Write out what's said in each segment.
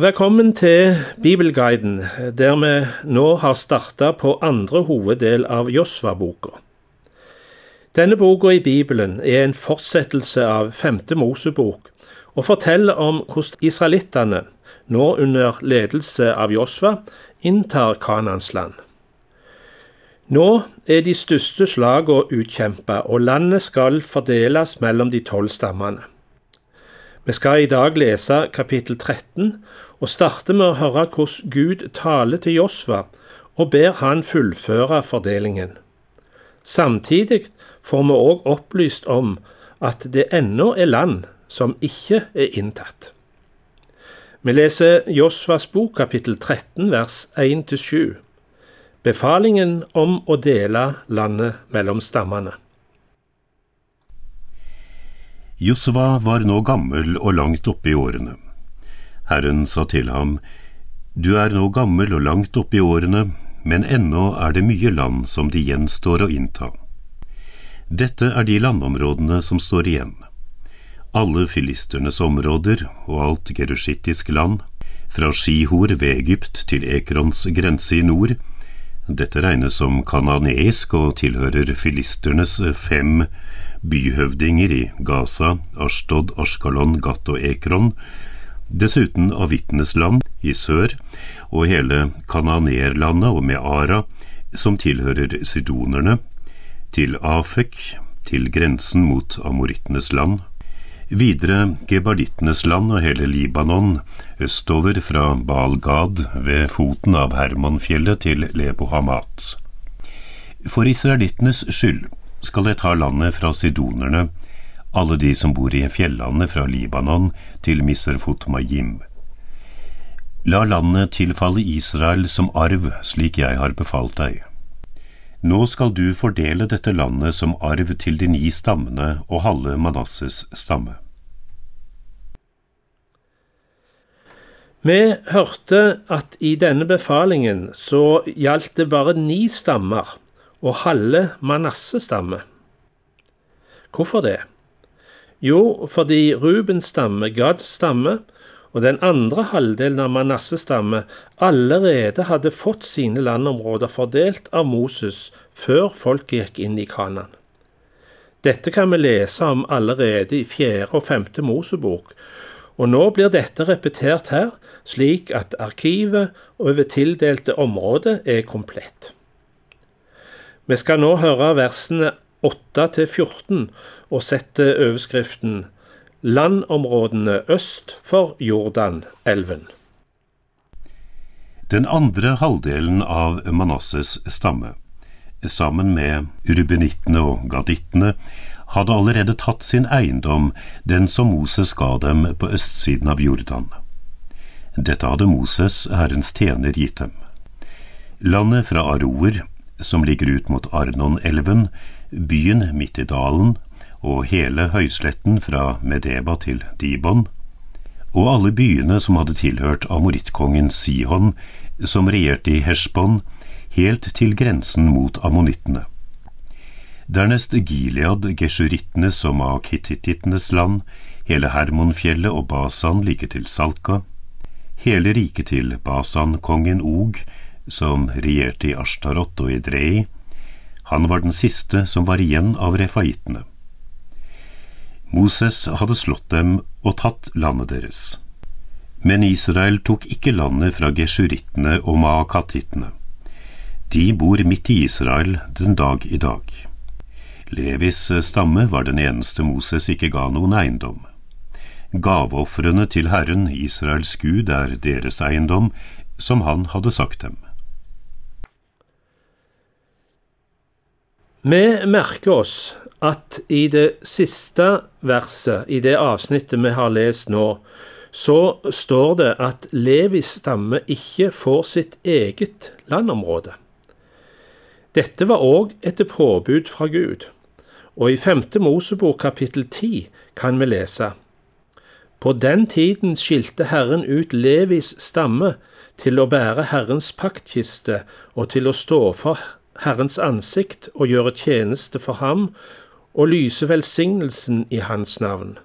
Velkommen til Bibelguiden, der vi nå har starta på andre hoveddel av Josva-boka. Denne boka i Bibelen er en fortsettelse av femte Mosebok og forteller om hvordan israelittene, nå under ledelse av Josva, inntar Kanans land. Nå er de største slagene utkjempa, og landet skal fordeles mellom de tolv stammene. Vi skal i dag lese kapittel 13 og starte med å høre hvordan Gud taler til Josva og ber han fullføre fordelingen. Samtidig får vi òg opplyst om at det ennå er land som ikke er inntatt. Vi leser Josvas bok kapittel 13 vers 1-7. Befalingen om å dele landet mellom stammene. Josva var nå gammel og langt oppe i årene. Herren sa til ham, Du er nå gammel og langt oppe i årene, men ennå er det mye land som det gjenstår å innta. Dette er de landområdene som står igjen. Alle filisternes områder og alt gerushittisk land, fra Skihor ved Egypt til Ekrons grense i nord, dette regnes som kananeisk og tilhører filisternes fem byhøvdinger i Gaza, Ashtod, Ashkalon, Gat og Ekron, dessuten av Avittenes land i sør og hele Kananerlandet og Meara, som tilhører sidonerne, til Afek, til grensen mot amorittenes land, videre gebalittenes land og hele Libanon, østover fra Baal-Gad ved foten av Hermonfjellet til Lebo Hamat. For israelittenes skyld skal jeg ta landet fra sidonerne, alle de som bor i fjellandet fra Libanon til Miserfot Mayim. La landet tilfalle Israel som arv, slik jeg har befalt deg. Nå skal du fordele dette landet som arv til de ni stammene og halve Manasses stamme. Vi hørte at i denne befalingen så gjaldt det bare ni stammer, og halve Manasseh stamme. Hvorfor det? Jo, fordi Rubens stamme, Gads stamme og den andre halvdelen av Manasse-stamme allerede hadde fått sine landområder fordelt av Moses før folket gikk inn i Kanan. Dette kan vi lese om allerede i fjerde og femte Mosebok, og nå blir dette repetert her, slik at arkivet over tildelte områder er komplett. Vi skal nå høre versene 8 14 og sette overskriften Landområdene øst for Jordanelven. Den andre halvdelen av Manasses stamme, sammen med urubenittene og gadittene, hadde allerede tatt sin eiendom, den som Moses ga dem på østsiden av Jordan. Dette hadde Moses, Herrens tjener, gitt dem. Landet fra Aroer som ligger ut mot Arnonelven, byen midt i dalen og hele høysletten fra Medeba til Dibon, og alle byene som hadde tilhørt amorittkongen Sihon, som regjerte i Heshbon, helt til grensen mot ammonittene. Dernest Gilead, gesjurittenes og makittittenes land, hele Hermonfjellet og Basan like til Salka, hele riket til Basan-kongen Og, som regjerte i Ashtarot og Idrei, han var den siste som var igjen av refaittene. Moses hadde slått dem og tatt landet deres. Men Israel tok ikke landet fra geshurittene og maakatittene. De bor midt i Israel den dag i dag. Levis stamme var den eneste Moses ikke ga noen eiendom. Gaveofrene til Herren, Israels Gud, er deres eiendom, som han hadde sagt dem. Vi merker oss at i det siste verset, i det avsnittet vi har lest nå, så står det at Levis stamme ikke får sitt eget landområde. Dette var òg etter påbud fra Gud, og i femte Mosebok kapittel ti kan vi lese På den tiden skilte Herren ut Levis stamme til å bære Herrens paktkiste og til å stå for Herrens ansikt og gjøre tjeneste for ham og lyse velsignelsen i hans navn.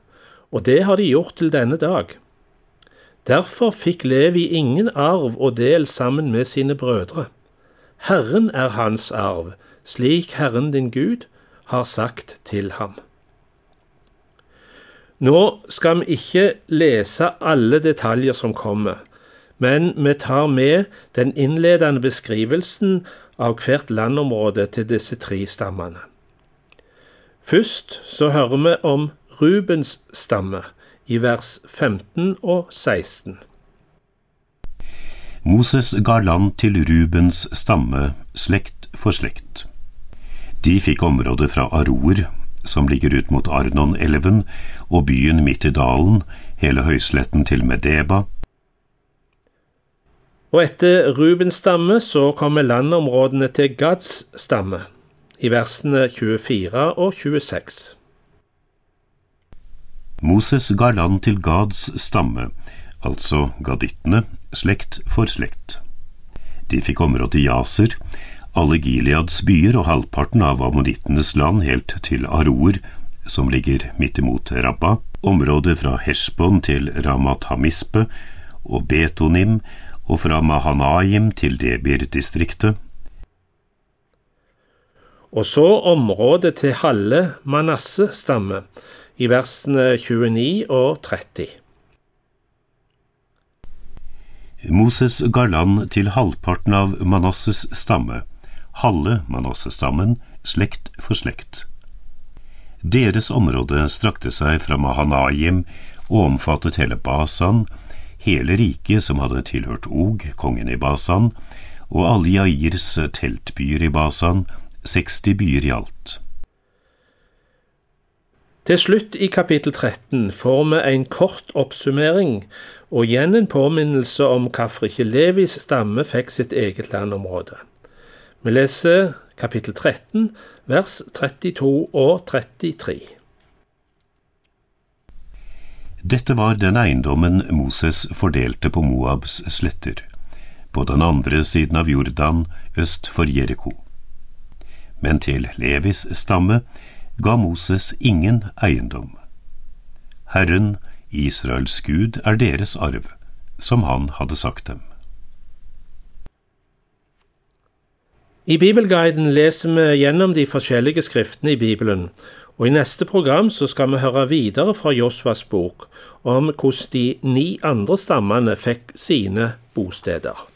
Og det har de gjort til denne dag. Derfor fikk Levi ingen arv og del sammen med sine brødre. Herren er hans arv, slik Herren din Gud har sagt til ham. Nå skal vi ikke lese alle detaljer som kommer, men vi tar med den innledende beskrivelsen av hvert landområde til disse tre stammene. Først så hører vi om Rubens stamme i vers 15 og 16. Moses ga land til Rubens stamme, slekt for slekt. De fikk området fra Aror, som ligger ut mot Arnon-elven, og byen midt i dalen, hele høysletten til Medeba. Og etter Rubens stamme så kommer landområdene til Gads stamme, i versene 24 og 26. Moses ga land til Gads stamme, altså gadittene, slekt for slekt. De fikk området Jaser, alle Gileads byer og halvparten av ammonittenes land helt til Aroer, som ligger midt imot Rabba, området fra Heshbon til Ramat Hamispe og Betonim, og fra Mahanaim til Debir-distriktet. Og så området til halve Manasse-stamme, i versene 29 og 30. Moses ga land til halvparten av Manasses stamme, halve Manassestammen, slekt for slekt. Deres område strakte seg fra Mahanaim og omfattet hele Basan, hele riket som hadde tilhørt Og, kongen i Basan, og alle Jairs teltbyer i Basan, 60 byer i alt. Til slutt i kapittel 13 får vi en kort oppsummering og igjen en påminnelse om hvorfor ikke Levis stamme fikk sitt eget landområde. Vi leser kapittel 13, vers 32 og 33. Dette var den eiendommen Moses fordelte på Moabs sletter, på den andre siden av Jordan, øst for Jeriko. Men til Levis stamme ga Moses ingen eiendom. Herren, Israels Gud, er deres arv, som han hadde sagt dem. I Bibelguiden leser vi gjennom de forskjellige skriftene i Bibelen, og i neste program så skal vi høre videre fra Josvas bok om hvordan de ni andre stammene fikk sine bosteder.